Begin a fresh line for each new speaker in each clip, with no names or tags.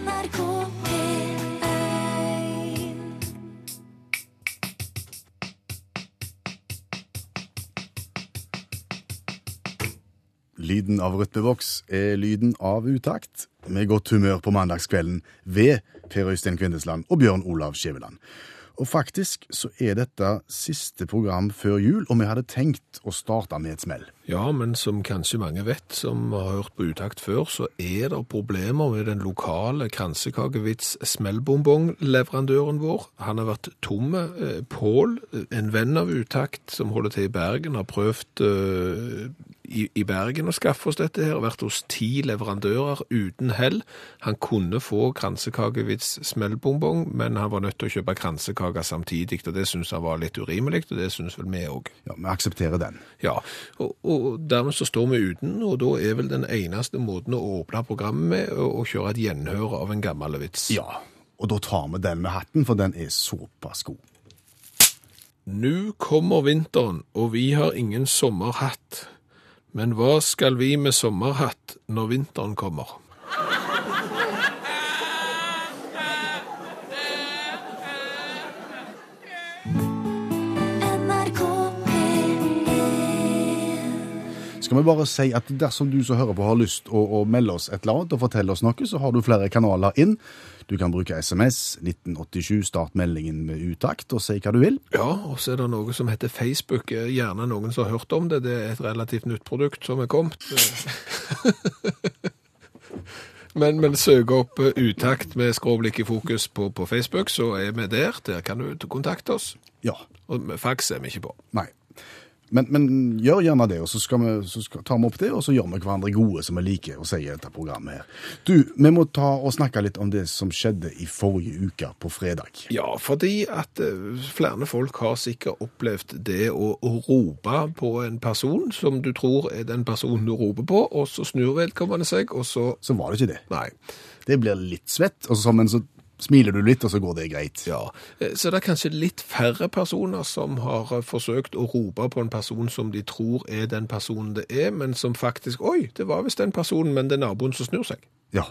NRK P1
Lyden av rytmeboks er lyden av utakt, med godt humør på mandagskvelden ved Per Øystein Kvindesland og Bjørn Olav Skjæveland. Og faktisk så er dette siste program før jul, og vi hadde tenkt å starte med et smell.
Ja, men som kanskje mange vet, som har hørt på utakt før, så er det problemer med den lokale kransekakevits smellbonbong-leverandøren vår. Han har vært tomme. Eh, Pål, en venn av utakt som holder til i Bergen, har prøvd uh, i, i Bergen å skaffe oss dette her, vært hos ti leverandører uten hell. Han kunne få kransekakevits smellbonbong, men han var nødt til å kjøpe kransekaker samtidig, og det syns han var litt urimelig, og det synes vel vi òg.
Ja, Vi aksepterer den.
Ja, og, og dermed så står vi uten, og da er vel den eneste måten å åpne programmet med å, kjøre et gjenhør av en gammel vits.
Ja, og da tar vi den med hatten, for den er såpass god.
Nå kommer vinteren, og vi har ingen sommerhatt. Men hva skal vi med sommerhatt når vinteren kommer?
Skal vi bare si at dersom du som hører på har lyst å, å melde oss et eller annet og fortelle oss noe, så har du flere kanaler inn. Du kan bruke SMS 1987, start meldingen med utakt og si hva du vil.
Ja, og så er det noe som heter Facebook. Gjerne noen som har hørt om det. Det er et relativt nytt produkt som er kommet. Men, men søk opp eh, utakt med skråblikk i fokus på, på Facebook, så er vi der. Der kan du kontakte oss.
Ja,
Og fax er vi ikke på.
nei. Men, men gjør gjerne det, og så, vi, så skal, tar vi opp det, og så gjør vi hverandre gode, som vi liker å si i dette programmet her. Du, vi må ta og snakke litt om det som skjedde i forrige uke på fredag.
Ja, fordi at eh, flere folk har sikkert opplevd det å, rope på en person som du tror er den personen du roper på, og så snur vedkommende seg, og så
Så var det ikke det.
Nei.
Det blir litt svett, og så, men så smiler du litt, og så går det greit.
Ja, eh, så det er kanskje litt færre personer som har eh, forsøkt å rope på en person som de tror er den personen det er, men som faktisk Oi, det var visst den personen, men det er naboen som snur seg.
Ja,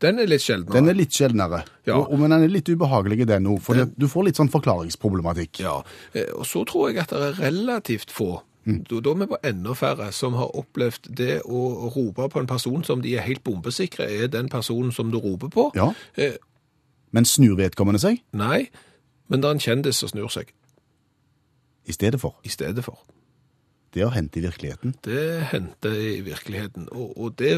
Den er litt sjeldnere.
Den er litt sjeldnere,
Ja.
og, men den er litt ubehagelig den òg, for
Den-
du får litt sånn forklaringsproblematikk.
Ja, eh, og så tror jeg at det er relativt få, da, da er vi på enda færre, som har opplevd det å rope på en person som de er helt bombesikre er den personen som du roper på.
Ja. Men snur vedkommende seg
nei, men det er en kjendis som snur seg
i stedet for.
i stedet for.
Det har hendt i virkeligheten.
Det hendte i virkeligheten, og, og det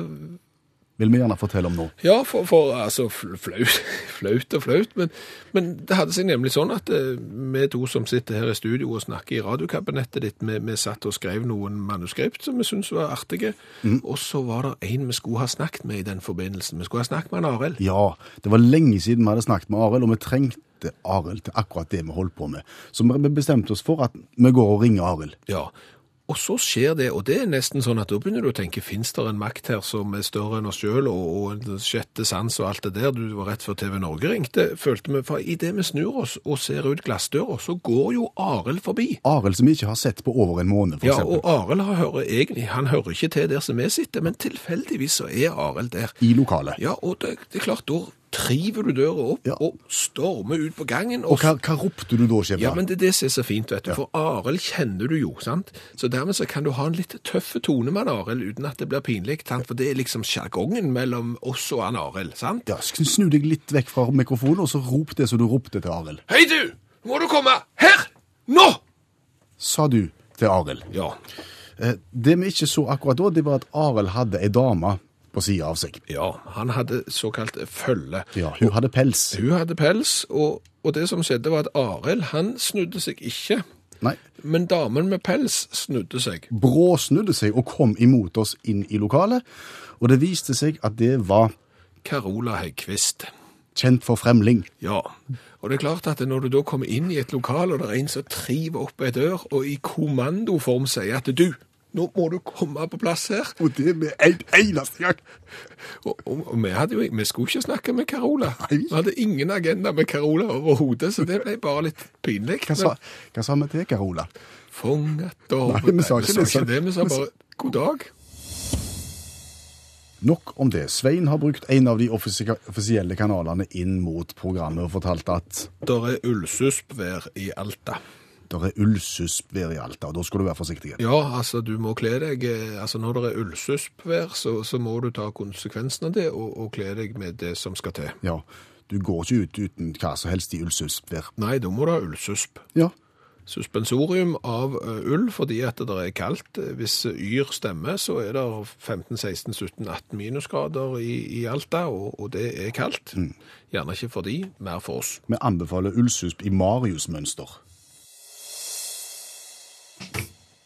Vil vi gjerne fortelle om nå.
Ja, for, for altså flaut, flaut og flaut, men, men det hadde seg nemlig sånn at eh, vi to som sitter her i studio og snakker i radiokabinettet ditt, vi, vi satt og skrev noen manuskript som vi syntes var artige, og så var det en vi skulle ha snakket med i den forbindelsen. Vi skulle ha snakket med en Arild.
Ja, det var lenge siden vi hadde snakket med Arild, og vi trengte Arild til akkurat det vi holdt på med. Så vi bestemte oss for at vi går og ringer Arild.
Ja, og så skjer det, og det er nesten sånn at da begynner du å tenke, finnes det en makt her som er større enn oss selv, og, og en sjette sans og alt det der, du var rett før TV Norge ringte, følte vi, for i det vi snur oss og ser ut glassdøra, så går jo Arild forbi.
Arild som vi ikke har sett på over en måned, for
Ja,
eksempel.
og Arild har- hører egentlig, han hører ikke til der som vi sitter, men tilfeldigvis så er Arild der.
I lokalet.
Ja, og det, det er klart, da triver du døra opp
Ja.
og stormer ut på gangen.
Og hva, hva ropte du da, Skjebne?
Ja, men det er det som er så fint, vet du. For Arild kjenner du jo, sant? Så dermed så kan du ha en litt tøffe tone med han Arild, uten at det blir pinlig, sant? For det er liksom sjargongen mellom oss og han Arild, sant?
Ja, sk- Snu deg litt vekk fra mikrofonen, og så rop det som du ropte til Arild.
Hei du! Må du komme her! Nå!
Sa du til Arild.
Ja.
Eh, Det vi ikke så akkurat da, det var at Arild hadde ei dame på sida av seg.
Ja, han hadde såkalt følge.
Ja, Hun hadde pels.
Hun hadde pels, og, og det som skjedde var at Arild, han snudde seg ikke.
Nei,
Men damen med pels snudde seg.
bråsnudde seg og kom imot oss inn i lokalet. Og det viste seg at det var
Carola Heikvist.
kjent for fremling.
Ja, og det er klart at når du da kommer inn i et lokal, og det er en som triver opp ei dør, og i kommandoform sier at du, nå må du komme på plass her.
Og det med en eneste gang.
Og, og, og vi, hadde jo, vi skulle ikke snakke med Carola.
Nei.
Vi hadde ingen agenda med Carola overhodet, så det ble bare litt pinlig.
Hva sa, hva sa vi til Carola?
Fanget og...
Nei, vi sa ikke det,
vi sa ikke det, vi sa bare god dag.
Nok om det. Svein har brukt en av de offisielle kanalene inn mot programmet og fortalt at
Der er ullsuspvær i Alta.
Det er ullsuspvær i Alta, og da skal du være forsiktig.
Ja, altså du må kle deg eh, Altså når det er ullsuspvær, så, så må du ta konsekvensen av det og, og kle deg med det som skal til.
Ja, du går ikke ut uten hva som helst i ullsuspvær.
Nei, da må du ha ullsusp.
Ja,
Suspensorium av eh, ull fordi at det er kaldt. Hvis yr stemmer, så er det 15, 16, 17, 18 minusgrader i, i Alta, og, og det er kaldt. Gjerne ikke for de, mer for oss.
vi anbefaler ullsusp i Marius-mønster.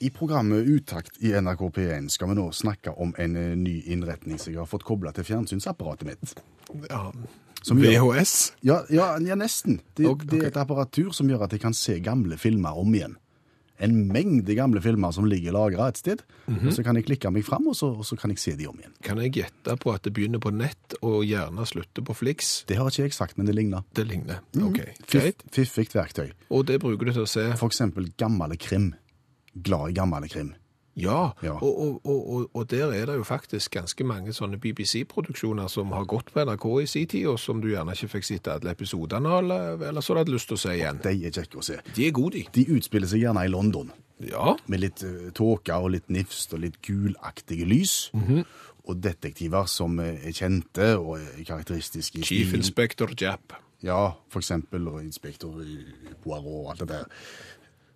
I programmet Utakt i NRK P1 skal vi nå snakke om en eh, ny innretning som jeg har fått kobla til fjernsynsapparatet mitt.
Ja.
Som gjør-
VHS?
Ja, ja, ja nesten. Det,
okay.
det er et apparatur som gjør at jeg kan se gamle filmer om igjen. En mengde gamle filmer som ligger lagra et sted.
Mhm.
og Så kan jeg klikke meg fram, og så, og så kan jeg se de om igjen.
Kan jeg gjette på at det begynner på nett og gjerne slutter på Flix?
Det har ikke jeg sagt, men det ligner.
Det ligner. Ok,
Fiff,
greit.
fiffig verktøy.
Og det bruker du til å se
For eksempel gammel krim. Glad i gammel krim.
Ja,
Ja.
Og, og, og, og, der er det jo faktisk ganske mange sånne BBC-produksjoner som har gått på NRK i sin tid, og som du gjerne ikke fikk sett alle episodene av, eller, eller så hadde du lyst til å se igjen.
De er kjekke å se.
De er gode, de.
De utspiller seg gjerne i London,
Ja,
med litt uh, tåke og litt nifst og litt gulaktige lys.
Mhm.
Og detektiver som eh, er kjente og er karakteristiske i
Chief. Inspector Japp.
Ja, for eksempel, og inspektor Poirot og alt det der.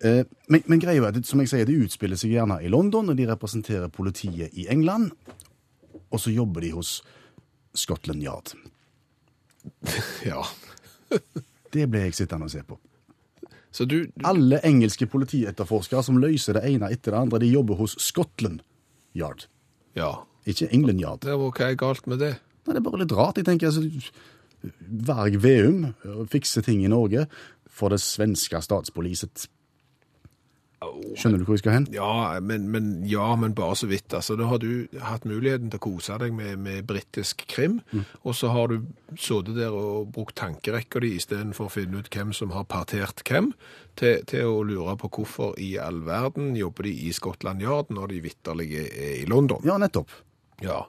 Eh, Men, men greia er at, som jeg sier, de utspiller seg gjerne i London, og de representerer politiet i England. Og så jobber de hos Scotland Yard.
Ja.
Det ble jeg sittende og se på.
Så du, du
Alle engelske politietterforskere som løser det ene etter det andre, de jobber hos Scotland Yard.
Ja.
Ikke England Yard.
Det var hva er galt med det?
Nei, det er bare litt rart. Jeg tenker altså, Varg Veum fikser ting i Norge for det svenske statspoliset. Skjønner du hvor jeg skal hen?
Ja, men, men, ja, men bare så vidt. Altså, da har du hatt muligheten til å kose deg med, med britisk krim, og så har du sittet der og brukt tankerekka di istedenfor å finne ut hvem som har partert hvem, til, til å lure på hvorfor i all verden jobber de i Skottland Yard når de vitterlig er i London.
Ja, nettopp.
Ja.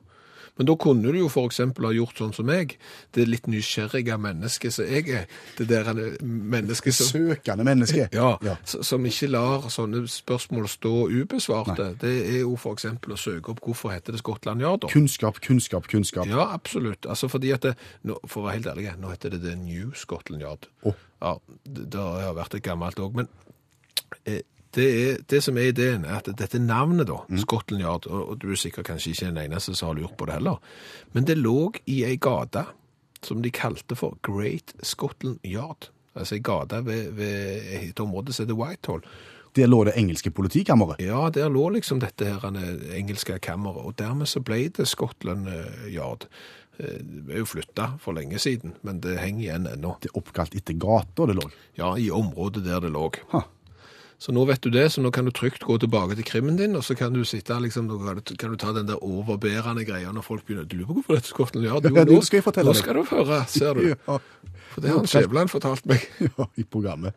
Men da kunne du jo eksempel ha gjort sånn som meg, det litt nysgjerrige mennesket som jeg er, det der mennesket som
Søkende menneske.
ja,
Ja.
som ikke lar sånne spørsmål stå ubesvarte. Det er jo eksempel å søke opp hvorfor heter det Skottland Yard.
Kunnskap, kunnskap, kunnskap.
Ja, absolutt. Altså fordi at det, nå, For å være helt ærlig, nå heter det The New Scotland Yard.
Oh.
Ja, det, det har vært et gammelt òg. Men eh, det, er, det som er ideen, er at dette navnet, da, Scotland Yard Og, du er sikkert kanskje ikke den eneste som har lurt på det heller, men det lå i ei gate som de kalte for Great Scotland Yard. Altså ei gate ved, ved et område som heter Whitehall.
Der lå det engelske politikammeret.
Ja, der lå liksom dette her eh, engelske kammeret, og dermed så ble det Scotland eh, Yard. Eh, Det er jo flytta for lenge siden, men det henger igjen ennå.
Det er oppkalt etter gata det lå.
Ja, i området der det lå.
Ha.
Så nå vet du det, så nå kan du trygt gå tilbake til krimmen din, og så kan du sitte liksom, kan du- kan du ta den der overbærende greia når folk begynner, du lurer på hvorfor dette er Scotland
Ja, nå, skal jeg fortelle
Nå skal du høre, ser du.
Ja,
For det har han Skjævland fortalt meg.
ja, i programmet.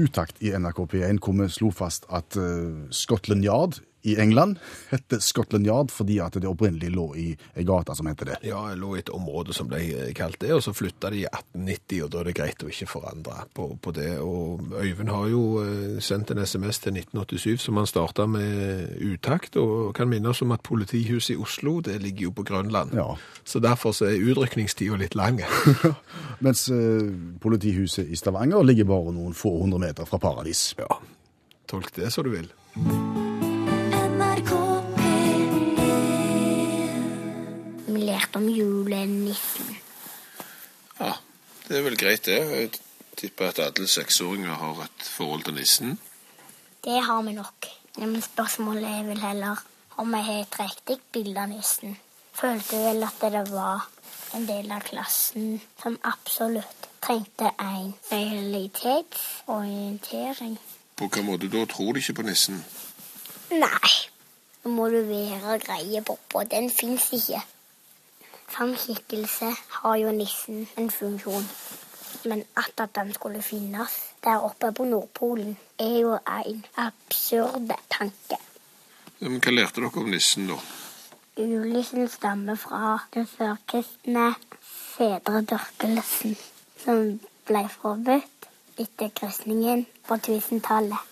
Utakt i NRK P1 hvor vi slo fast at uh, Scotland Yard i England heter Scotland Yard fordi at det opprinnelig lå i ei gate som heter det.
Ja, det lå i et område som ble kalt det, og så flytta de i 1890, og da er det greit å ikke forandre på, på det. Og Øyvind har jo eh, sendt en SMS til 1987 som han starta med utakt, og kan minne oss om at politihuset i Oslo, det ligger jo på Grønland.
Ja.
Så derfor så er utrykningstida litt lang.
Mens eh, politihuset i Stavanger ligger bare noen få hundre meter fra paradis.
ja, tolk det så du vil.
Lærte om julenissen.
Ja, det er vel greit det. Jeg tipper at alle seksåringer har et forhold til nissen.
Det har vi nok. Men spørsmålet er vel heller om jeg har et riktig bilde av nissen. Følte vel at det var en del av klassen som absolutt trengte en realitetsorientering.
På hvilken måte da? Tror de ikke på nissen?
Nei, nå må du være greie på, på. Den fins ikke. Som skikkelse har jo nissen en funksjon. Men at, at den skulle finnes der oppe på Nordpolen, er jo en absurd tanke.
Ja, men hva lærte dere om nissen da?
Julenissen stammer fra den førkristne fedredyrkelsen, som ble forbudt etter kristningen på 1000-tallet.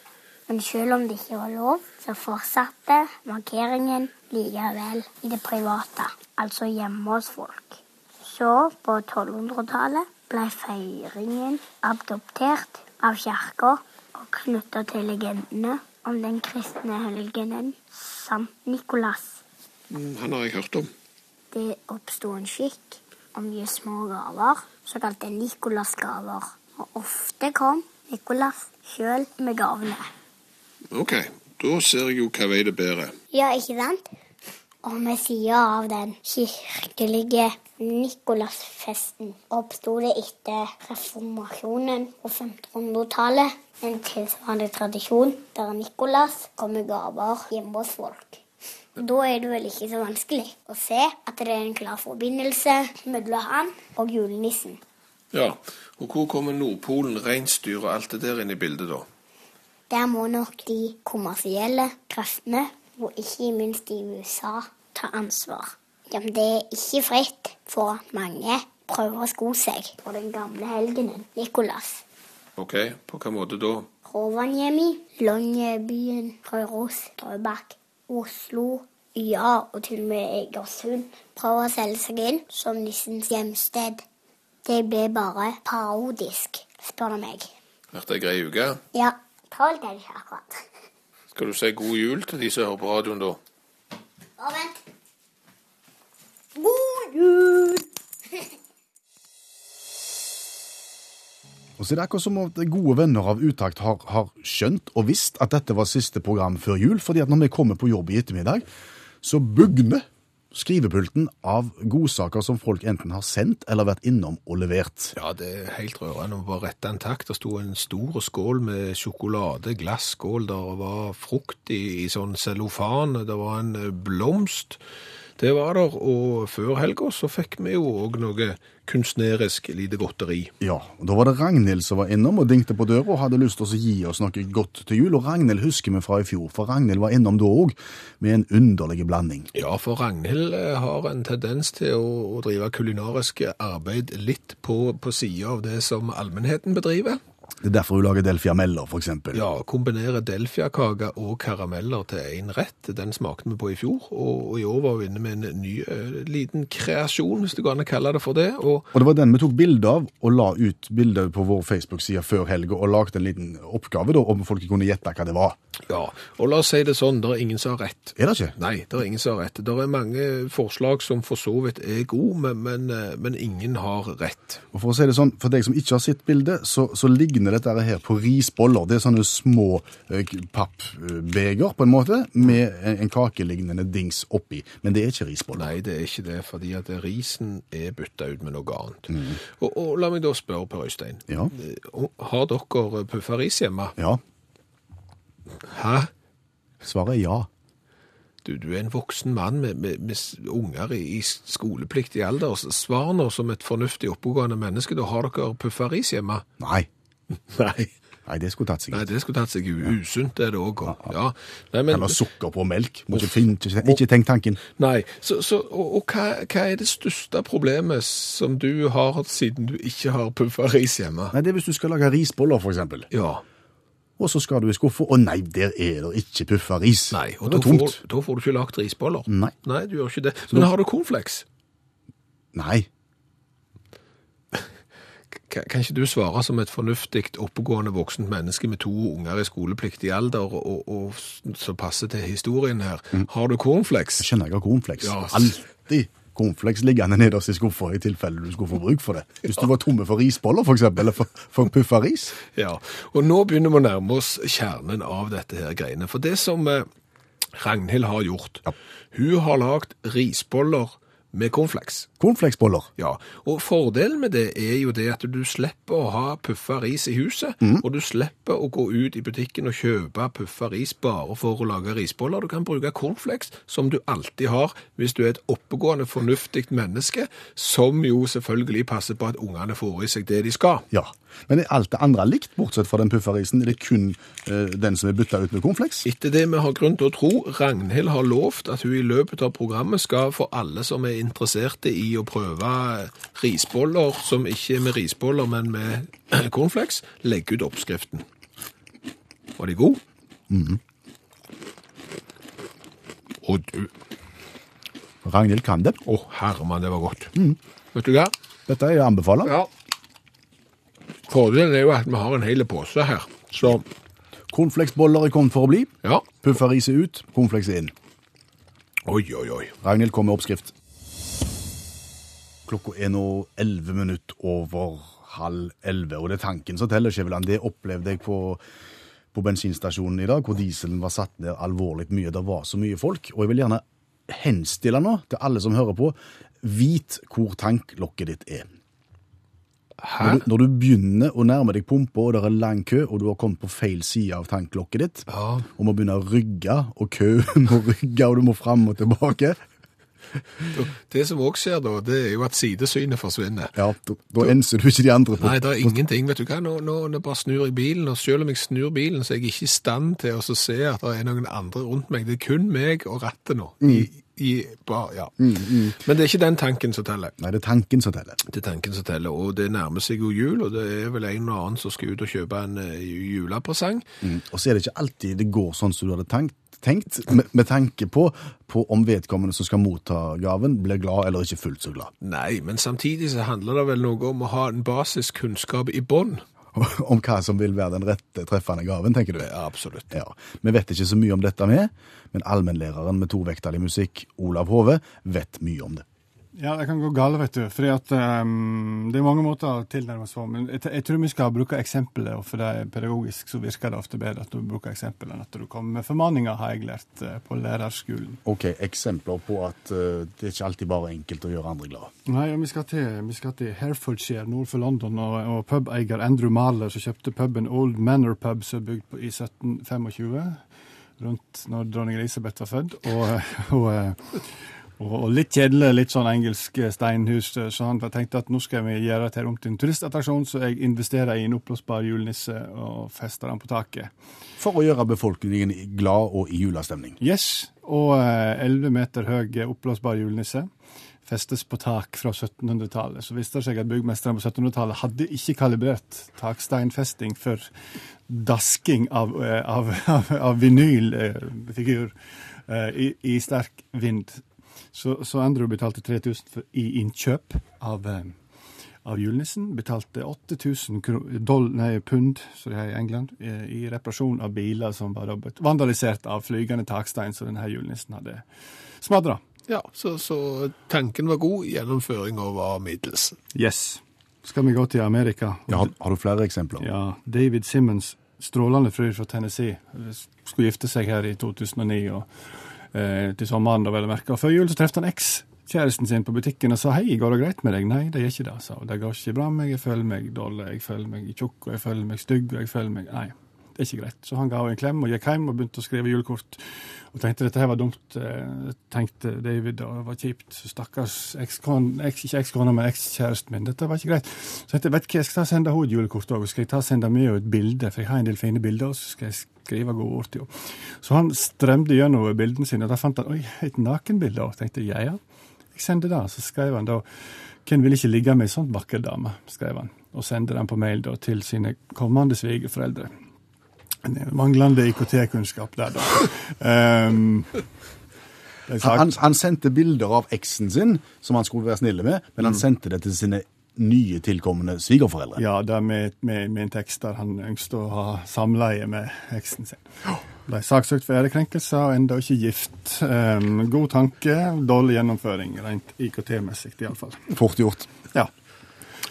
Men selv om det ikke var lov, så fortsatte markeringen likevel i det private, altså hjemme hos folk. Så, på 1200-tallet, ble feiringen adoptert av kirka og knytta til legendene om den kristne helgenen Sankt Nikolas.
Mm, Han har jeg hørt om.
Det oppsto en skikk om å gi små gaver, såkalte Nikolas-gaver. Og ofte kom Nikolas sjøl med gavene.
Ok, da ser jeg jo hva vei det bærer.
Ja, ikke sant? Og ved sida av den kirkelige Nikolasfesten oppsto det etter reformasjonen på 1500-tallet en tilsvarende tradisjon der Nikolas kom med gaver hjemme hos folk. Og Da er det vel ikke så vanskelig å se at det er en klar forbindelse mellom han og julenissen.
Ja, og hvor kommer Nordpolen, reinsdyr og alt det der inn i bildet da?
Der må nok de kommersielle kreftene, og ikke minst i USA, ta ansvar. Ja, men det er ikke fritt for mange prøver å sko seg på den gamle helgenen, Nikolas.
Ok, på hva måte da?
Rovaniemi, Longyearbyen, Røros, Drøbak, Oslo, ja, og til og med Egersund prøver å selge seg inn som nissens hjemsted. Det blir bare parodisk, spør du meg.
Vært ei grei uke?
Ja, Tålte jeg det ikke akkurat.
Skal du si god jul til de som hører på radioen da?
Og vent. God jul!
Og så er det akkurat som at gode venner av Utakt har, har skjønt og visst at dette var siste program før jul, fordi at når vi kommer på jobb i ettermiddag, så bugner skrivepulten av godsaker som folk enten har sendt eller vært innom og levert.
Ja, det er helt rørende å bare rette en takk. Det sto en stor skål med sjokolade, glasskål, der var frukt i, i sånn cellofan, det var en eh, blomst. Det var der, og før helga så fikk vi jo òg noe kunstnerisk lite godteri.
Ja, og Da var det Ragnhild som var innom og dingte på døra og hadde lyst til å gi oss noe godt til jul. Og Ragnhild husker vi fra i fjor, for Ragnhild var innom da òg med en underlig blanding.
Ja, for Ragnhild eh, har en tendens til å, å drive kulinarisk arbeid litt på, på sida av det som allmennheten bedriver.
Det er derfor hun lager delfiameller, eksempel.
Ja, kombinere delfiakake og karameller til én rett. Den smakte vi på i fjor, og, i år var vi inne med en ny eh, liten kreasjon, hvis du kan kalle det for det. Og
Og det var den vi tok bilde av og la ut bilde på vår Facebook-side før helga, og lagde en liten oppgave da, om folk kunne gjette hva det var.
Ja, og la oss si det sånn, det er ingen som har rett.
Er det ikke?
Nei, det er ingen som har rett. Det er mange forslag som for så vidt er gode, men, men, eh, men ingen har rett.
Og for å si det sånn, for deg som ikke har sett bildet, så, så ligner dette her på risboller. Det er sånne små eh, pappbeger, på en måte, med en, en kakelignende dings oppi. Men det er ikke risboller.
Nei, det er ikke det, fordi at risen er bytta ut med noe annet. Og, og la meg da spørre, Per Øystein.
Ja.
Eh, Har dere puffa ris hjemme?
Ja,
Hæ?
svaret er ja.
Du, du er en voksen mann med, med, med unger i, i skolepliktig alder. Svar nå som et fornuftig oppegående menneske. Da har dere puffa ris hjemme?
Nei.
Nei.
Nei, det skulle tatt seg ut.
Nei, det skulle tatt seg ut. usunt, er det òg. Ja. Nei, men,
Eller sukker på melk. Må ikke, finne, ikke, tenk tanken.
nei. Så, så, og og hva, hva er det største problemet som du har siden du ikke har puffa ris hjemme?
Nei, det er hvis du skal lage risboller, eksempel.
Ja.
Og så skal du i skuffa, og nei, der er det ikke puffa ris.
Nei, og da får, da får du ikke lagt risboller.
Nei.
Nei, du gjør ikke det. Men har du cornflakes?
Nei.
Kan kan ikke du svare som et fornuftig, oppegående voksent menneske med to unger i skolepliktig alder, og, og som passer til historien her? Har du cornflakes?
Jeg skjønner jeg har cornflakes.
Ja.
Alltid cornflakes liggende nederst i skuffa i tilfelle du skulle få bruk for det. Hvis du var tomme for risboller, eksempel, eller for, for puffa ris.
Ja, og nå begynner vi å nærme oss kjernen av dette her greiene. For det som eh, Ragnhild har gjort,
Ja.
hun har lagt risboller med cornflakes.
Cornflakesboller.
Ja, og fordelen med det er jo det at du slipper å ha puffa ris i huset, og du slipper å gå ut i butikken og kjøpe puffa ris bare for å lage risboller. Du kan bruke cornflakes, som du alltid har hvis du er et oppegående, fornuftig menneske, som jo selvfølgelig passer på at ungene får i seg det de skal.
Ja. Men er alt det andre likt, bortsett fra den pufferisen? Er det kun eh, den som er bytta ut med cornflakes?
Etter det vi har grunn til å tro, Ragnhild har lovt at hun i løpet av programmet skal for alle som er interesserte i å prøve risboller som ikke er med risboller, men med cornflakes, legge ut oppskriften. Var de gode? Og du,
Ragnhild kan det.
å herremann, det var godt. Vet du hva?
Dette er å anbefale.
Ja. Fordelen er jo at vi har en hel pose her. Så,
Cornflakesboller er kommet for å bli.
ja.
Puffer er ut, cornflakes inn.
Oi, oi, oi.
Ragnhild kom med oppskrift. Klokka er nå 11 minutter over halv 11, og det er tanken som teller, Skjæveland. Det opplevde jeg på, på bensinstasjonen i dag, hvor dieselen var satt ned alvorlig mye. Det var så mye folk. Og jeg vil gjerne henstille nå til alle som hører på, vit hvor tanklokket ditt er. Når du, når du begynner å nærme deg pumpa, og det er lang kø, og du har kommet på feil side av tanklokket ditt,
Ja.
og må begynne å rygge, og køen må rygge, og du må fram og tilbake,
Det som også skjer da, det er jo at sidesynet forsvinner.
ja, da, da enser du ikke de andre på.
Nei, det er ingenting. Vet du hva, nå, nå, bare snur jeg bilen, og selv om jeg snur bilen, så er jeg ikke i stand til å se at det er noen andre rundt meg. Det er kun meg og rattet nå. I, i, bare, ja. Men det er ikke den tanken som teller.
Nei, det er tanken som teller.
Det er tanken som teller, og det nærmer seg jo jul, og det er vel en og annen som skal ut og kjøpe en eh, julepresang.
Mm. Og så er det ikke alltid det går sånn som du hadde tenkt, tenkt med, med tanke på, på om vedkommende som skal motta gaven, blir glad eller ikke fullt så glad.
Nei, men samtidig så handler det vel noe om å ha en basiskunnskap i bånn.
om hva som vil være den rette treffende gaven, tenker du?
Ja, absolutt.
Ja, Vi vet ikke så mye om dette med, men allmennlæreren med tovektig musikk, Olav Hove, vet mye om det.
Ja, det kan gå galt, vet du. Fordi at um, Det er mange måter å tilnærme seg på. Men jeg, jeg tror vi skal bruke eksempelet, og for det er pedagogisk så virker det ofte bedre at du bruker eksempler enn at du kommer med formaninger, har jeg lært eh, på lærerskolen.
Ok, Eksempler på at uh, det er ikke alltid bare enkelt å gjøre andre glade.
Nei, og vi skal til, vi skal til Herefordshire nord for London, og, og pubeier Andrew Marler som kjøpte puben Old Manor Pub som er bygd på, i 1725, rundt når dronning Elisabeth var født. Og, og, eh, og, litt kjedelig, litt sånn engelsk eh, steinhus, eh, så han tenkte at nå skal vi gjøre dette om til en turistattraksjon, så jeg investerer i en oppblåsbar julenisse og fester den på taket.
For å gjøre befolkningen glad og i julestemning.
Yes, og eh, 11 meter høy oppblåsbar julenisse festes på tak fra 1700-tallet. Så viste det seg at byggmesterne på 1700-tallet hadde ikke kalibrert taksteinfesting for dasking av, av, av, av vinylfigur i, i sterk vind. Så, så Andrew betalte 3000 for, i innkjøp av, eh, av julenissen. Betalte 8000 kro- doll- nei, pund, så det er i England, eh, i reparasjon av biler som var vandalisert av flygende takstein som denne julenissen hadde smadra.
Ja, så, så tanken var god, gjennomføringa var middels.
Yes. Skal vi gå til Amerika?
Ja, har, har du flere eksempler?
Ja, David Simmons, strålende fyr fra Tennessee, skulle gifte seg her i 2009 og, eh, til sommeren, da vel å merke. Og før jul så trefte han ekskjæresten sin på butikken og sa hei, går det greit med deg? Nei, det gjør ikke det, sa hun. Det går ikke bra med meg, jeg føler meg dårlig, jeg føler meg tjukk, og jeg føler meg stygg, og jeg føler meg Nei, er ikke greit. Så han ga henne en klem og gikk hjem og begynte å skrive julekort. Og tenkte dette her var dumt, eh, tenkte David, og det var kjipt. Stakkars ekskone, eks, ikke ekskona, men ekskjæresten min. Dette var ikke greit. Så jeg tenkte, vet du hva, jeg skal og sende henne et julekort òg. Skal jeg ta og sende med henne et bilde, for jeg har en del fine bilder, og så skal jeg skrive gode ord til henne. Så han strømde gjennom bildene sine, og da fant han oi, et nakenbilde òg. Tenkte jeg, ja ja, jeg sender det. Så skrev han da hvem vil ikke ligge med ei sånn vakker dame, skrev han, og sendte den på mail da til sine kommende svigerforeldre. Manglende IKT-kunnskap der, da. Um,
Han, han sendte bilder av eksen sin, som han skulle være snille med, men han sendte det til sine nye tilkommende svigerforeldre.
Ja, det med, med, med en tekst der han ønsket å ha samleie med eksen sin. Ble saksøkt for ærekrenkelse og enda ikke gift. Um, god tanke, dårlig gjennomføring, rent IKT-messig iallfall.
Fort gjort.
Ja.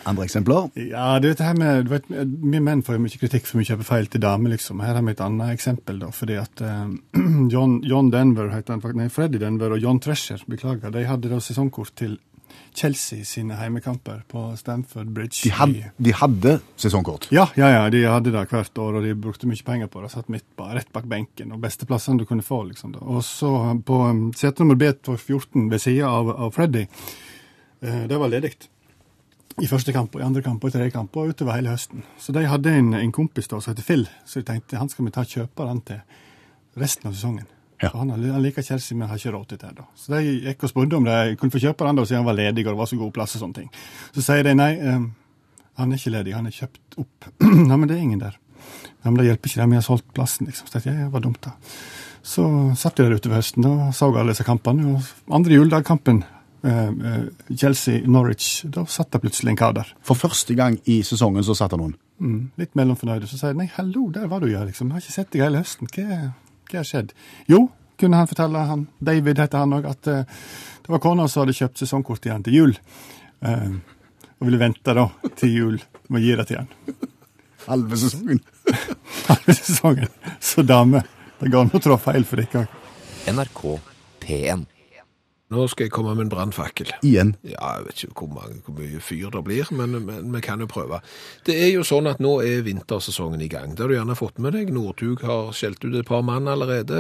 Andre eksempler?
Ja, det er det her med, vet, Vi menn får jo mye kritikk for vi kjøper feil til damer, liksom. Her har vi et annet eksempel. da, fordi at uh, John, John Denver, heter han nei, Freddy Denver og John Tresher, beklager, de hadde da sesongkort til Chelsea sine heimekamper på Stamford Bridge.
De, had, de hadde sesongkort.
Ja, ja, ja, de hadde det hvert år, og de brukte mye penger på det. Satt midt på, rett bak benken, og beste plassene du kunne få. liksom. Da. Og så på um, sete nummer B14 ved sida av, av Freddy, uh, det var ledig. I første kamp, og i andre kamp og i tredje kamp og utover hele høsten. Så de hadde en, en kompis da, som heter Phil, så de tenkte han skal vi ta kjøperen til resten av sesongen.
Ja.
For Han, han liker Chelsea, men har ikke råd til det. da. Så de gikk og spurte om de kunne få kjøpe han da, siden han var ledig og det var så god plass og sånne ting. Så sier de nei, um, han er ikke ledig, han er kjøpt opp. nei, men det er ingen der. Ja, men det hjelper ikke det, vi har solgt plassen, liksom. Så jeg, det var dumt da. Så satt de der ute ved høsten og så alle disse kampene. og Andre juledagkampen, eh, eh, Chelsea-Norwich, da satt det plutselig en kar der.
For første gang i sesongen så satt han noen.
Mm, litt mellomfornøyde. Så sier de nei, hallo, der var du ja, liksom. Jeg har ikke sett deg hele høsten. Hva, hva har skjedd? Jo, kunne han fortelle, han, David heter han òg, at uh, det var kona som hadde kjøpt sesongkort til han til jul. Uh, og ville vente da til jul med å gi det til han.
Halve sesongen.
Halve sesongen. Så dame, det går an å trå feil for dere òg.
NRK P1.
Nå skal jeg komme med en brannfakkel.
Igjen.
Ja, jeg vet ikke hvor, mange, hvor mye fyr det blir, men, men vi kan jo prøve. Det er jo sånn at nå er vintersesongen i gang. Det har du gjerne fått med deg. Northug har skjelt ut et par mann allerede,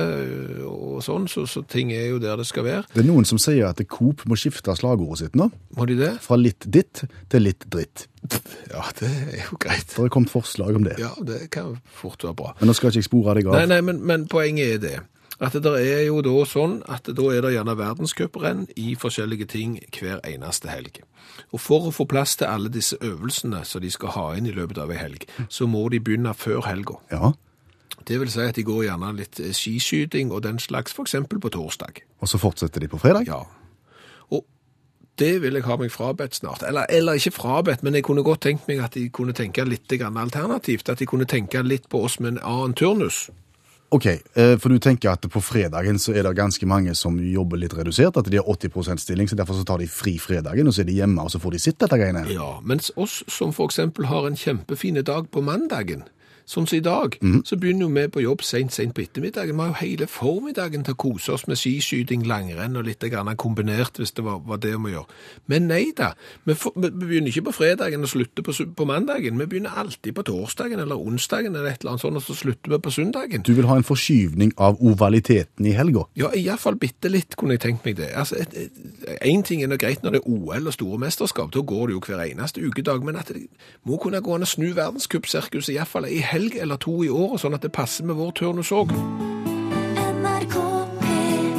og sånn, så, så ting er jo der det skal være.
Det er noen som sier at Coop må skifte slagordet sitt nå.
Må de det?
Fra litt ditt til litt dritt.
Ja, det er jo greit.
Det har kommet forslag om det.
Ja, det kan fort være bra.
Men nå skal ikke jeg spore deg av.
Nei, nei, men, men poenget er det. At det er jo da sånn at da er det gjerne verdenscuprenn i forskjellige ting hver eneste helg. Og for å få plass til alle disse øvelsene som de skal ha inn i løpet av ei helg, så må de begynne før helga.
Ja,
Det vil si at de går gjerne litt skiskyting og den slags, eksempel på torsdag.
Og så fortsetter de på fredag.
Ja. Og det vil jeg ha meg frabedt snart. Eller, eller ikke frabedt, men jeg kunne godt tenkt meg at de kunne tenke litt alternativt. At de kunne tenke litt på oss med en annen turnus.
Ok, eh, for du tenker at på fredagen så er det ganske mange som jobber litt redusert, at de har 80 stilling, så derfor så tar de fri fredagen, og så er de hjemme, og så får de sitt dette greiene.
Ja, mens oss som for eksempel har en kjempefine dag på mandagen, sånn som i dag, så begynner jo vi på jobb sent, sent på ettermiddagen. Vi har jo hele formiddagen til å kose oss med skiskyting, langrenn og litt kombinert, hvis det var, var det vi gjør. Men nei da, vi, for, vi begynner ikke på fredagen og slutter på, på mandagen. Vi begynner alltid på torsdagen eller onsdagen eller et eller annet sånt, og så slutter vi på søndagen.
Du vil ha en forskyvning av ovaliteten i helga.
Ja, iallfall bitte litt kunne jeg tenkt meg det. Altså, en ting er greit når det er OL og store mesterskap, da går det jo hver eneste ukedag, men at det må kunne gå an å snu verdenscupsirkuset iallfall ei helg eller to i året, sånn at det passer med vår turnus òg.
NRK P1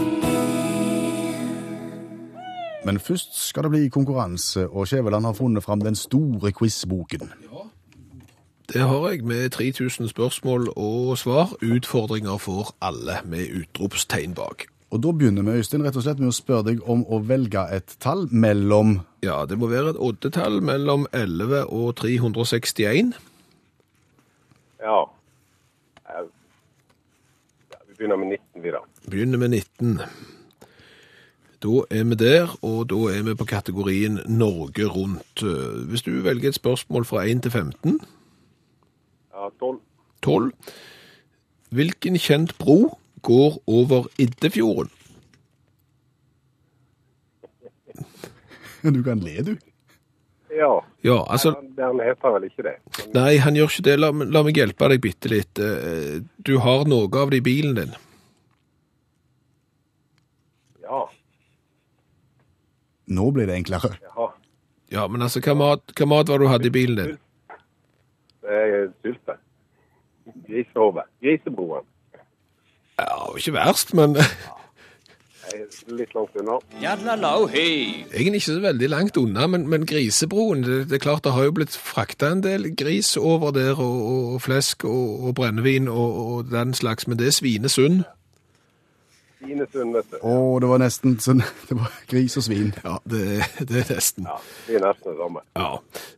Men først skal det bli konkurranse, og Skjæveland har funnet fram den store quizboken.
Det har jeg med 3000 spørsmål og svar. Utfordringer for alle, med utropstegn bak.
Og da begynner vi, Øystein, rett og slett med å spørre deg om å velge et tall mellom
Ja, det må være et oddetall mellom 11 og 361.
Ja. Vi begynner med 19, vi da.
Begynner med 19. Da er vi der, og da er vi på kategorien Norge rundt. Hvis du velger et spørsmål fra 1 til 15,
Ja, 12.
12. Hvilken kjent bro går over Iddefjorden?
Du kan le, du.
Ja.
Ja, altså,
han, heter vel ikke det. Men,
nei, han gjør ikke det. La, la meg hjelpe deg bitte litt. Eh, Du har noe av det i bilen din.
ja.
Nå blir det enklere.
Jaha.
Ja, men altså, hva mat, hva mat var det du hadde i bilen din?
Sylte. Grisehove. Grisebroen.
Ja, ikke verst, men
litt langt unna.
Egentlig ikke så veldig langt unna, men, men grisebroen, det, det er klart det har jo blitt frakta en del gris over der, og, og, flesk og, og brennevin og, og den slags, men det er Svinesund.
Svinesund, vet du.
Å, det var nesten sånn Det var gris og svin.
Ja, det, det er nesten.
Ja, det er nesten det samme.
Ja.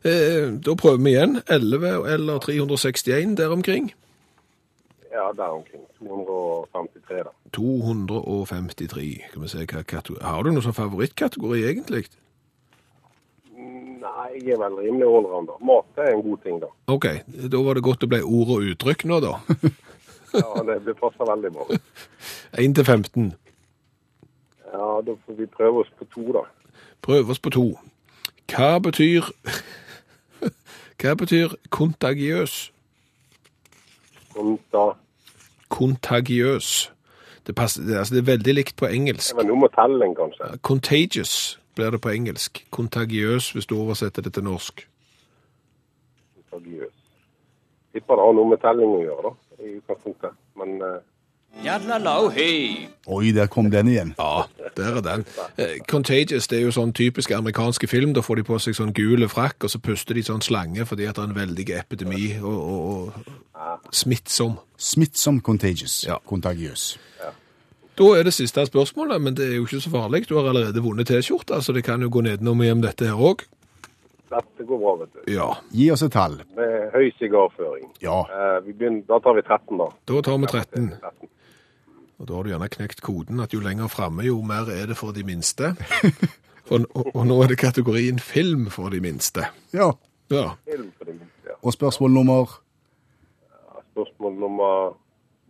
Eh, da prøver vi igjen. 11 eller 361 der omkring.
Ja, der omkring. 253, da.
253. Skal vi se hva kategori Har du noen sånn favorittkategori, egentlig?
Nei, jeg er vel rimelig allrounder. Mat er en god ting, da.
OK, da var det godt det ble ord og uttrykk nå, da.
Ja, det, det passer veldig bra.
1 til 15.
Ja, da får vi prøve oss på to, da.
Prøve oss på to. Hva betyr Hva betyr kontagiøs?
Konta.
Kontagiøs. Det, passer, det, altså det er veldig likt på engelsk.
Det var noe med telling, kanskje.
Contagious. blir det på engelsk. Kontagiøs hvis du oversetter det til norsk.
Kontagiøs. Tipper det har noe med telling å gjøre, da, i utgangspunktet. Men eh,
Oi, der kom den igjen.
Ja, der er den. Eh, Contagious det er jo sånn typisk amerikanske film. Da får de på seg sånn gule frakk, og så puster de sånn slange fordi at det er en veldig epidemi og, og, og smittsom.
Smittsom contagious.
Ja.
Kontagiøs.
Da er det siste spørsmålet, men det er jo ikke så farlig. Du har allerede vunnet T-skjorta, så det kan jo gå nedenom og hjem dette her òg.
dette går bra, vet du.
Ja,
Gi oss et tall.
Med høy sigarføring.
Ja.
Eh, vi begynner, da tar vi 13, da.
da tar vi 13.
13.
Og da har du gjerne knekt koden at jo lenger framme, jo mer er det for de minste. Og, og, og nå er det kategorien film for de minste.
ja.
Ja.
Film for de minste, ja.
Og spørsmål nummer
Spørsmål nummer,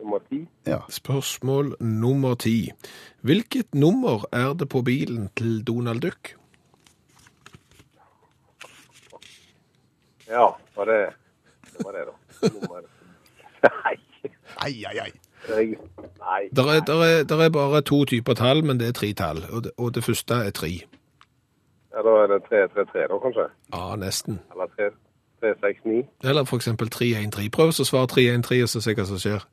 nummer ti.
Ja.
Spørsmål nummer ti. Hvilket nummer er det på bilen til Donald Duck?
Ja, var det det var det, da. Nummer Nei.
Ai, ai, ai.
Jeg, nei.
Der er, der, er, der er bare to typer tall, men det er tre tall. Og det, og det første er tre.
Ja, da er det 333, da, kanskje?
Ja, nesten.
Eller 369?
Eller eksempel 313. Prøv å svare 313 og så se hva som skjer.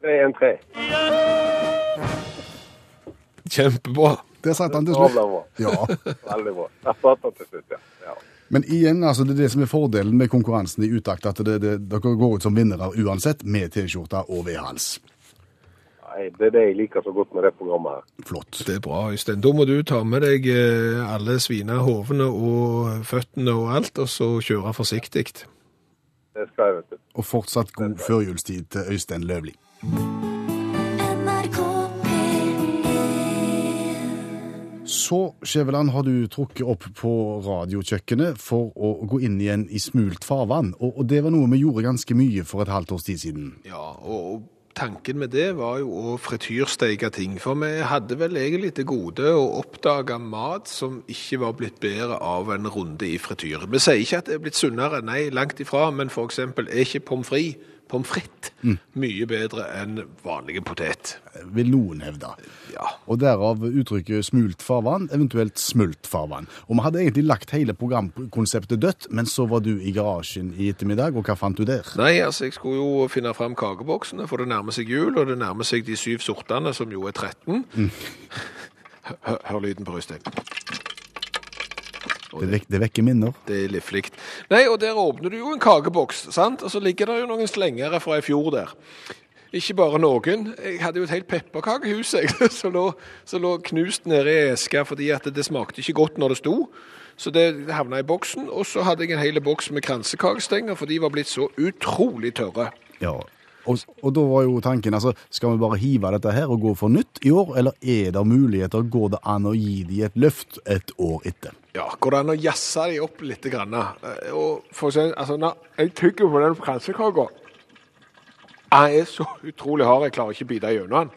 313.
Kjempebra.
Der satt han til slutt.
det
Ja.
veldig bra. Der satt han til slutt, ja. ja.
Men igjen, altså, det er det som er fordelen med konkurransen i utakt, at det, det, dere går ut som vinnere uansett, med T-skjorte og V-hals.
Nei, det er det jeg liker så godt med det programmet her.
Flott.
Det er bra, Øystein. Da må du ta med deg eh, alle svina hovene og føttene og alt, og så kjøre forsiktig.
Det skal jeg, vet du.
Og fortsatt god førjulstid til Øystein Løvli.
NRK P1
Så, Skjæveland, har du trukket opp på radiokjøkkenet for å gå inn igjen i smult farvann. Og, og det var noe vi gjorde ganske mye for et halvt års tid siden.
Ja, og tanken med det var jo å frityrsteike ting. For vi hadde vel egentlig til gode å oppdage mat som ikke var blitt bedre av en runde i frityr. Vi sier ikke at det er blitt sunnere, nei, langt ifra. Men eksempel er ikke pommes frites, pommes frites, mye bedre enn vanlige potet.
Vil noen hevde.
Ja.
Og derav uttrykket smult farvann, eventuelt smult farvann. Og vi hadde egentlig lagt hele programkonseptet dødt, men så var du i garasjen i ettermiddag, og hva fant du der?
Nei, altså jeg skulle jo finne fram kakeboksene, for det nærmer seg jul, og det nærmer seg de syv sortene, som jo er 13. Hør, hør lyden på Øystein.
Det, vek, det vekker minner.
Det er livlig. Nei, og der åpner du jo en kakeboks, sant? Og så ligger det jo noen slengere fra i fjor der. Ikke bare noen. Jeg hadde jo et helt pepperkakehus som lå, lå knust nede i eska fordi at det, det smakte ikke godt når det sto. Så det havna i boksen. Og så hadde jeg en hel boks med kransekakestenger, for de var blitt så utrolig tørre.
Ja. Og, og da var jo tanken, altså, skal vi bare hive dette her og gå for nytt i år, eller er det muligheter, går det an å gi de et løft et år etter?
Ja, Går det an å jazze de opp litt? Grann, Eh, og for eksempel, altså, når jeg tygger på den fransekaka. Jeg er så utrolig hard, jeg klarer ikke å bite gjennom den.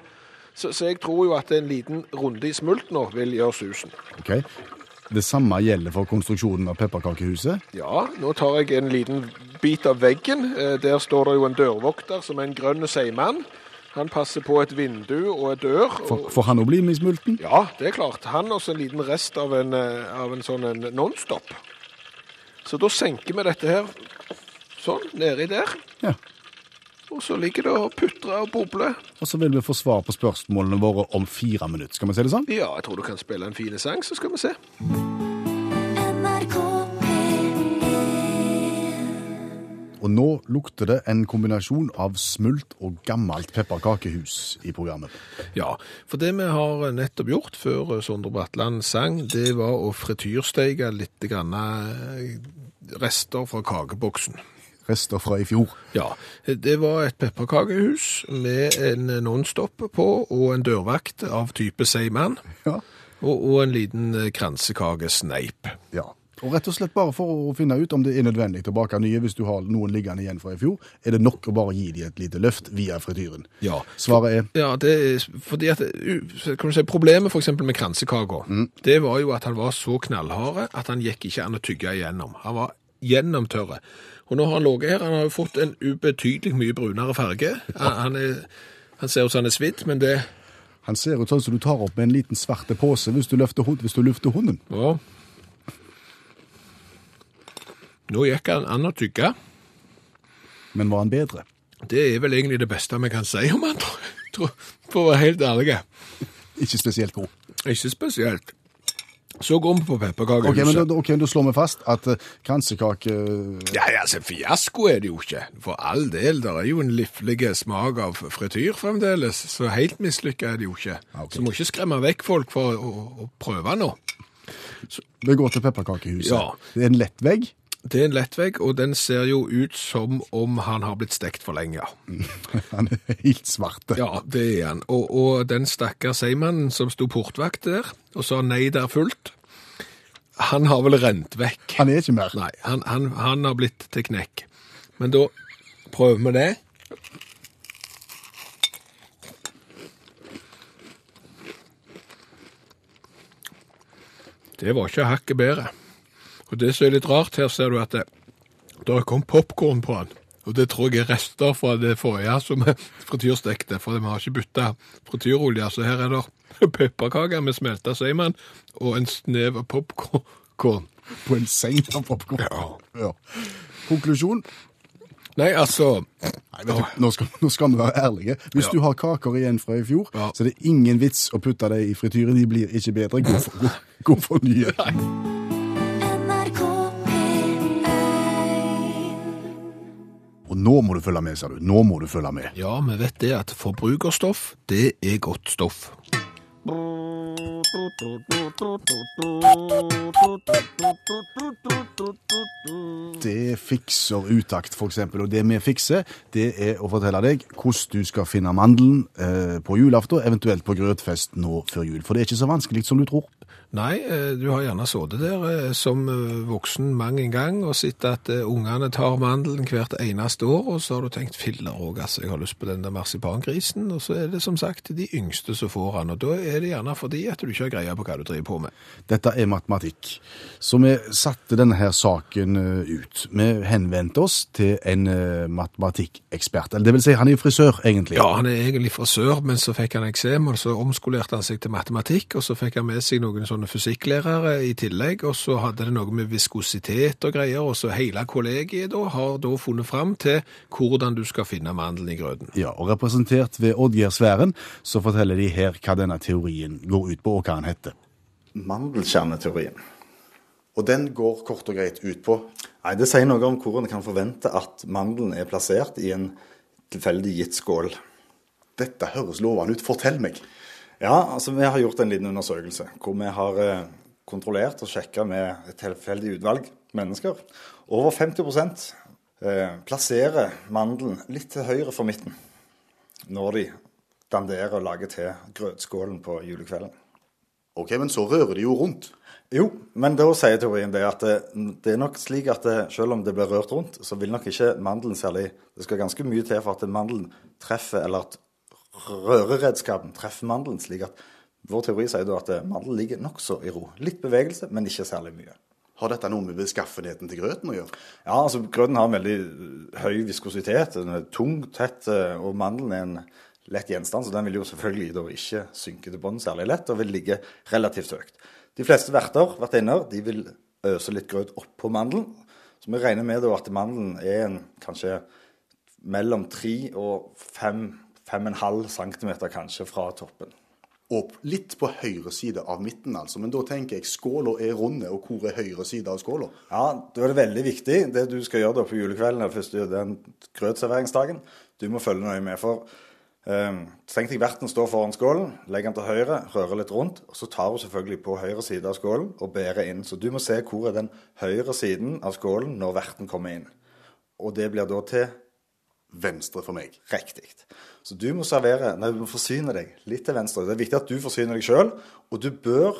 Så, så jeg tror jo at en liten runde i smult nå vil gjøre susen.
Ok? Det samme gjelder for konstruksjonen av pepperkakehuset.
Ja, nå tar jeg en liten bit av veggen. Eh, Der står det jo en dørvokter som er en grønn seigmann. Han passer på et vindu og et dør. og-
for han å bli med i smulten?
Ja, det er klart. Han også en liten rest av en, eh, av en sånn en nonstop. Så da senker vi dette her sånn, nedi der.
Ja.
Og så ligger det og putrer og bobler.
Og så vil vi få svar på spørsmålene våre om fire minutter. Skal vi si det sånn?
Ja, jeg tror du kan spille en fin sang, så skal vi se.
P1
Og nå lukter det en kombinasjon av smult og gammelt pepperkakehus i programmet.
Ja, for det vi har nettopp gjort før Sondre Bratland sang, det var å frityrsteike litt grann eh, rester fra kakeboksen.
Rester fra i fjor.
Ja, det var et pepperkakehus med en nonstop på og en dørvakt av type Seiman.
Ja.
Og, og en liten kransekakesneip.
ja. Og rett og slett bare for å finne ut om det er nødvendig å bake nye hvis du har noen liggende igjen fra i fjor, er det nok å bare gi dem et lite løft via frityren.
Ja.
Svaret er
Ja, det er fordi at kan du si, Problemet eksempel med kransekaka, det var jo at han var så knallhard at han gikk ikke an å tygge igjennom. Han var gjennomtørre. Og nå har han ligget her, han har jo fått en ubetydelig mye brunere farge. Han, er, han ser ut som han er svidd, men det
Han ser ut sånn som du tar opp med en liten svarte pose hvis du løfter, hund, hvis du lufter hunden.
Ja. Nå gikk han an å tygge.
Men var han bedre?
Det er vel egentlig det beste vi kan si om han, For å være helt ærlig.
Ikke spesielt god.
Ikke spesielt. Så går vi på pepperkakehuset.
Ok, men da, ok, da slår vi fast at uh, kransekake
Ja, ja, altså, fiasko er det jo ikke. For all del, det er jo en liflig smak av frityr fremdeles, så helt mislykka er det jo ikke.
Okay.
Så må ikke skremme vekk folk for å, å, å prøve nå.
Vi går til pepperkakehuset.
Ja.
Det er en lett vegg.
Det er en lettvegg, og den ser jo ut som om han har blitt stekt for lenge.
Han er helt svart.
Ja, det er han. Og, og den stakkars seigmannen som sto portvakt der og sa nei, det er fullt, han har vel rent vekk.
Han er ikke mer.
Nei, han, han, han har blitt til knekk. Men da prøver vi det. Det var ikke hakket bedre. Og det som er litt rart, her ser du at det, har kommet popcorn på den. Og det tror jeg er rester fra det forrige som vi frityrstekte, for vi har ikke bytta frityrolje. Så her er det pepperkaker med smelta seigmann og en snev av popcorn.
På en seig av popkorn.
Ja.
Ja. Konklusjon?
Nei, altså
Nei, du, nå, skal, nå skal vi være ærlige. Hvis
Ja.
du har kaker igjen fra i fjor,
Ja.
så er det ingen vits å putte dem i frityren. De blir ikke bedre. Gå for, gå, for nye.
NRK
Og nå må du følge med, sa du. Nå må du følge med.
Ja, vi vet det at forbrukerstoff, det er godt stoff.
Det fikser utakt, eksempel. Og det vi fikser, det er å fortelle deg hvordan du skal finne mandelen eh, på julaften, eventuelt på grøtfest nå før jul. For det er ikke så vanskelig som du tror.
Nei, eh, du har gjerne sittet der eh, som eh, voksen mang en gang og sett at ungene tar mandelen hvert eneste år, og så har du tenkt filler òg, altså, jeg har lyst på den der marsipangrisen, og så er det som sagt de yngste som får den, og da er det gjerne fordi at du ikke har greie på hva du driver på med.
Dette er matematikk. Så vi satte denne her saken ut. Vi henvendte oss til en matematikkekspert. Eller det vil si, han er jo frisør, egentlig.
Ja, han er egentlig frisør, men så fikk han eksem, og så omskolerte han seg til matematikk, og så fikk han med seg noen sånne fysikklærere i tillegg, og så hadde det noe med viskositet og greier, og så hele kollegiet da har da funnet fram til hvordan du skal finne mandelen i grøten.
Ja, og representert ved Oddgeir Sværen, så forteller de her hva denne teorien går ut på, og hva den heter.
Mandelkjerneteorien.
Og den går kort og greit ut på
Nei, Det sier noe om hvor en kan forvente at mandelen er plassert i en tilfeldig gitt skål.
Dette høres lovende ut. Fortell meg.
Ja, altså Vi har gjort en liten undersøkelse hvor vi har eh, kontrollert og sjekka med et tilfeldig utvalg mennesker. Over 50 eh, plasserer mandelen litt til høyre for midten når de danderer og lager til grøtskålen på julekvelden.
Ok, men så rører de jo rundt.
Jo, men da sier teorien det at det, det er nok slik at det, selv om det blir rørt rundt, så vil nok ikke mandelen særlig Det skal ganske mye til for at mandelen treffer, eller at røreredskapen treffer mandelen, slik at vår teori sier da at mandelen ligger nokså i ro. Litt bevegelse, men ikke særlig mye.
Har dette noe med beskaffenheten til grøten å gjøre?
Ja, altså grøten har en veldig høy viskositet. Den er tung, tett, eh, og mandelen er en lett gjenstand, så den vil jo selvfølgelig da ikke synke til bånn særlig lett, og vil ligge relativt høyt. De fleste verter, vertinner, de vil øse litt grøt oppå mandelen. Så vi regner med da at mandelen er en, kanskje mellom 3 og 5-5,5 cm kanskje fra toppen.
Og litt på høyre side av midten, altså. Men da tenker jeg skåla er runde, og hvor er høyre side av skåla?
Ja, da er det veldig viktig det du skal gjøre da på julekvelden eller første den grøtserveringsdagen. Du må følge nøye med. for um, Tenk deg verten står foran skålen, legger den til høyre, rører litt rundt. og Så tar hun selvfølgelig på høyre side av skålen og bærer inn. Så du må se hvor er den høyre siden av skålen når verten kommer inn. Og det blir da til
Venstre for meg.
riktig. Så du må servere, nei, du må forsyne deg litt til venstre. Det er viktig at du forsyner deg sjøl, og du bør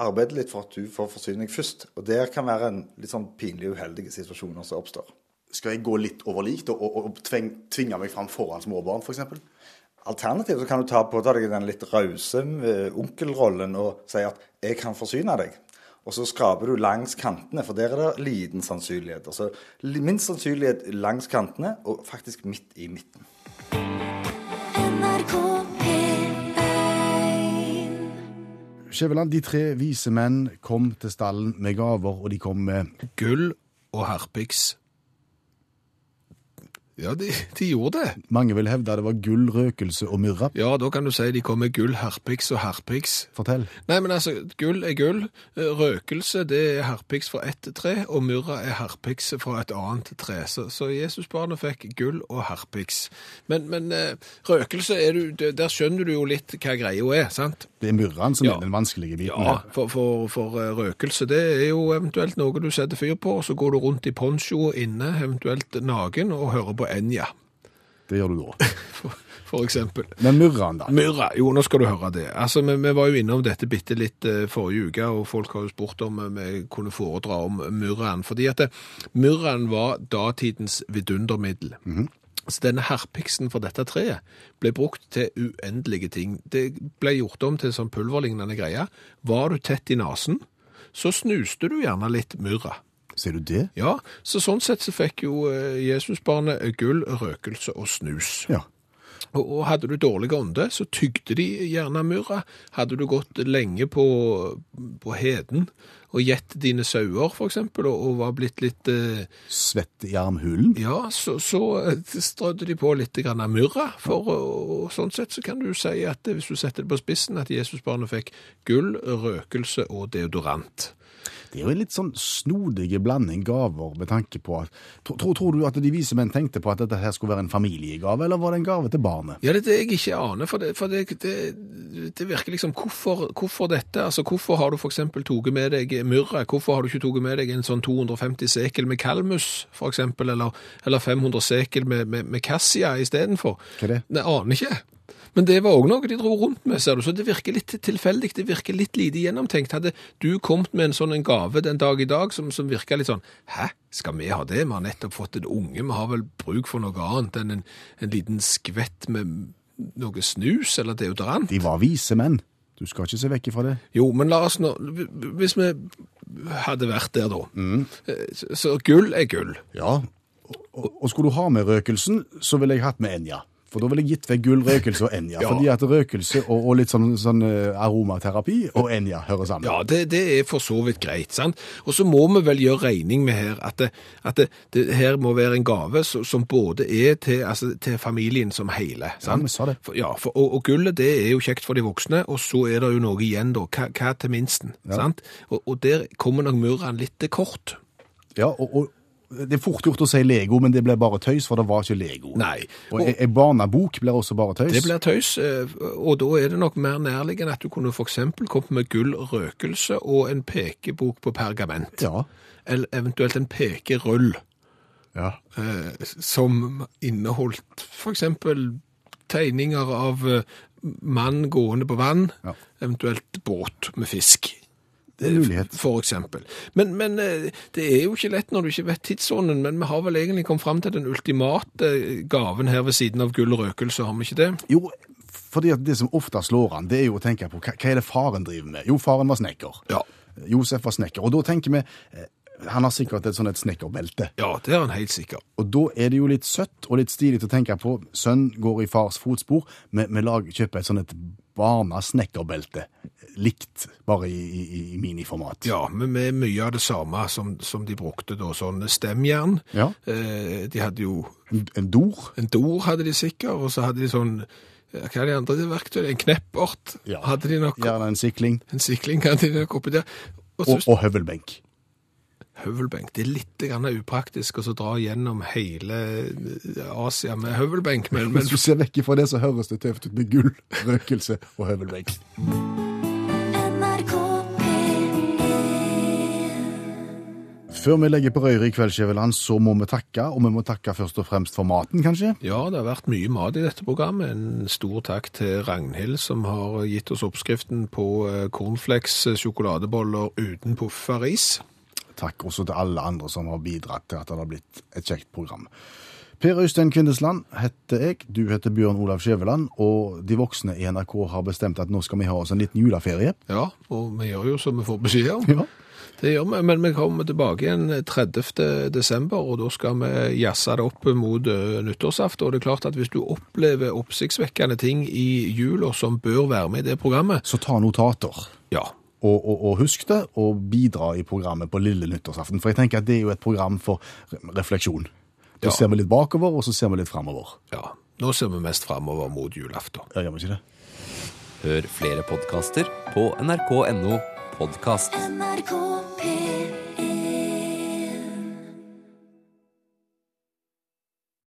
arbeide litt for at du får forsyne deg først. Og det kan være en litt sånn pinlig uheldige situasjoner som oppstår.
Skal jeg gå litt over likt og, og, og tving, tvinge meg fram foran småbarn, f.eks.?
Alternativt så kan du ta på deg den litt rause eh, onkelrollen og si at 'jeg kan forsyne deg'. Og så skraper du langs kantene, for der er det liten sannsynlighet. Altså minst sannsynlighet langs kantene, og faktisk midt i midten.
NRK P1
Skjæveland, de tre vise menn kom til stallen med gaver, og de kom med
Gull og herpiks. Ja, de, de gjorde det.
Mange vil hevde det var gull, røkelse og myrra.
Ja, da kan du si de kom med gull, herpiks og herpiks.
Fortell.
Nei, men altså, gull er gull. Eh, Røkelse, det er herpiks fra ett tre, og myrra er herpiks fra et annet tre. Så, så Jesusbarnet fikk gull og herpiks. Men, men eh, røkelse, du, der skjønner du jo litt hva greia er, sant?
Det er myrraen som
Ja.
er den vanskelige biten.
Ja, for, for, for eh, røkelse, det er jo eventuelt noe du setter fyr på, og så går du rundt i poncho inne, eventuelt nagen, og hører på Enja,
Det gjør du nå.
for, for eksempel.
Men murraen, da?
Myrra, jo, nå skal du høre det. Altså, vi, vi var jo innom dette bitte litt eh, forrige uke, og folk har jo spurt om eh, vi kunne foredra om murraen. Fordi at murraen var datidens vidundermiddel. Så denne herpiksen for dette treet ble brukt til uendelige ting. Det ble gjort om til sånn pulverlignende greier. Var du tett i nasen, så snuste du gjerne litt myrra.
Ser du det?
Ja, så sånn sett så fikk jo eh, Jesusbarnet gull, røkelse og snus.
Ja.
Og, hadde du dårlig ånde, så tygde de gjerne myrra. Hadde du gått lenge på, på heden og gjett dine sauer, eksempel, og, og var blitt litt eh,
Svett i armhulen?
Ja, så, så eh, strødde de på litt grann av myrra. For og, og sånn sett så kan du si at eh, hvis du setter det på spissen, at Jesusbarnet fikk gull, røkelse og deodorant.
Det er jo en litt sånn snodige blanding gaver med tanke på at Tror, tror, tror du at de vise menn tenkte på at dette her skulle være en familiegave, eller var det en gave til barnet?
Ja, det er det jeg ikke aner, for det, for det, det, det virker liksom, hvorfor, hvorfor dette? Altså, hvorfor har du eksempel toget med deg myrra? Hvorfor har du ikke toget med deg en sånn 250 sekel med kalmus, eksempel, eller, eller 500 sekel med, med, med kassia istedenfor?
Hva er det?
Nei, aner ikke. Men det var òg noe de dro rundt med, ser du, så det virker litt tilfeldig, det virker litt lite gjennomtenkt. Hadde du kommet med en sånn en gave den dag i dag som, som virka litt sånn Hæ, skal vi ha det? Vi har nettopp fått en unge, vi har vel bruk for noe annet enn en, en liten skvett med noe snus eller deodorant?
De var vise menn. Du skal ikke se vekk fra det.
Jo, men la oss nå Hvis vi hadde vært der, da. Mm. Så, så gull er gull.
Ja. Og, og, og skulle du ha med røkelsen, så ville jeg hatt med Enja. For da ville jeg gitt vekk gull, røkelse og Enja.
Ja.
Fordi at røkelse og, og litt sånn, sånn eh, aromaterapi og Enja hører sammen.
Ja, det, det er for så vidt greit, sant? Og så må vi vel gjøre regning med her at det, at det, det her må være en gave som, som både er til, altså, til familien som hele, sant?
Ja, vi sa det.
For, ja, for, og, og gullet det er jo kjekt for de voksne, og så er det jo noe igjen da, hva, hva til minsten, sant? Og, og der kommer nok murran litt kort.
Ja, og, og det er fort gjort å si Lego, men det ble bare tøys, for det var ikke Lego.
Nei.
Og en en barnebok blir også bare tøys.
Det blir tøys, eh, og da er det nok mer nærliggende at du kunne eksempel kommet med gull røkelse og en pekebok på pergament.
Ja.
Eller eventuelt en pekerull.
ja.
eh, som inneholdt eksempel tegninger av eh, mann gående på vann,
Ja.
eventuelt båt med fisk.
Mulighet.
For eksempel. Men, men eh, det er jo ikke lett når du ikke vet tidsånden, men vi har vel egentlig kommet fram til den ultimate eh, gaven her ved siden av gull og røkelse, har vi ikke det?
Jo, fordi det som ofte slår an, det er jo å tenke på hva, hva er det faren driver med? Jo, faren var snekker.
Ja.
Josef var snekker. Og da tenker vi eh, Han har sikkert et sånn et snekkerbelte.
Ja, det er han helt sikker.
Og da er det jo litt søtt og litt stilig å tenke på. Sønn går i fars fotspor. Vi, vi kjøper et sånn et barna-snekkerbelte. Likt, bare i, i, i miniformat.
Ja, men med mye av det samme som, som de brukte da, sånn stemjern.
Ja.
Eh, de hadde jo
En, en dor.
En dor hadde de sikkert, og så hadde de sånn Hva er de andre verktøyene? En kneppert
Ja.
hadde de nok.
Gjerne en sikling.
En sikling hadde de nok oppi der. Og så
Og, og høvelbenk.
Høvelbenk. Det er litt grann upraktisk å dra gjennom hele Asia med høvelbenk, men, men
Hvis du ser vekk fra det, så høres det tøft ut med gull, røkelse og høvelbenk. Før vi legger på røyre i kveld, Skjæveland, så må vi takke. Og vi må takke først og fremst for maten, kanskje.
ja, det har vært mye mat i dette programmet. En stor takk til Ragnhild, som har gitt oss oppskriften på eh, cornflakes eh, sjokoladeboller uten pufferis.
Takk også til alle andre som har bidratt til at det har blitt et kjekt program. Per Øystein Kvindesland heter jeg, du heter Bjørn Olav Skjæveland, og de voksne i NRK har bestemt at nå skal vi ha oss en liten juleferie.
Ja, og vi gjør jo som vi får beskjed om.
Ja.
Det gjør vi, men vi kommer tilbake igjen 30. desember, og da skal vi jazze det opp mot eh, nyttårsaften. Og det er klart at hvis du opplever oppsiktsvekkende ting i jula som bør være med i det programmet,
Så ta notater.
Ja.
Og, og, og husk det, og bidra i programmet på lille nyttårsaften. For jeg tenker at det er jo et program for refleksjon. Da
Ja.
ser vi litt bakover, og så ser vi litt framover.
ja. Nå ser vi mest framover mot julaften.
Ja, gjør vi ikke det?
Hør flere podkaster på nrk.no podkast.
NRK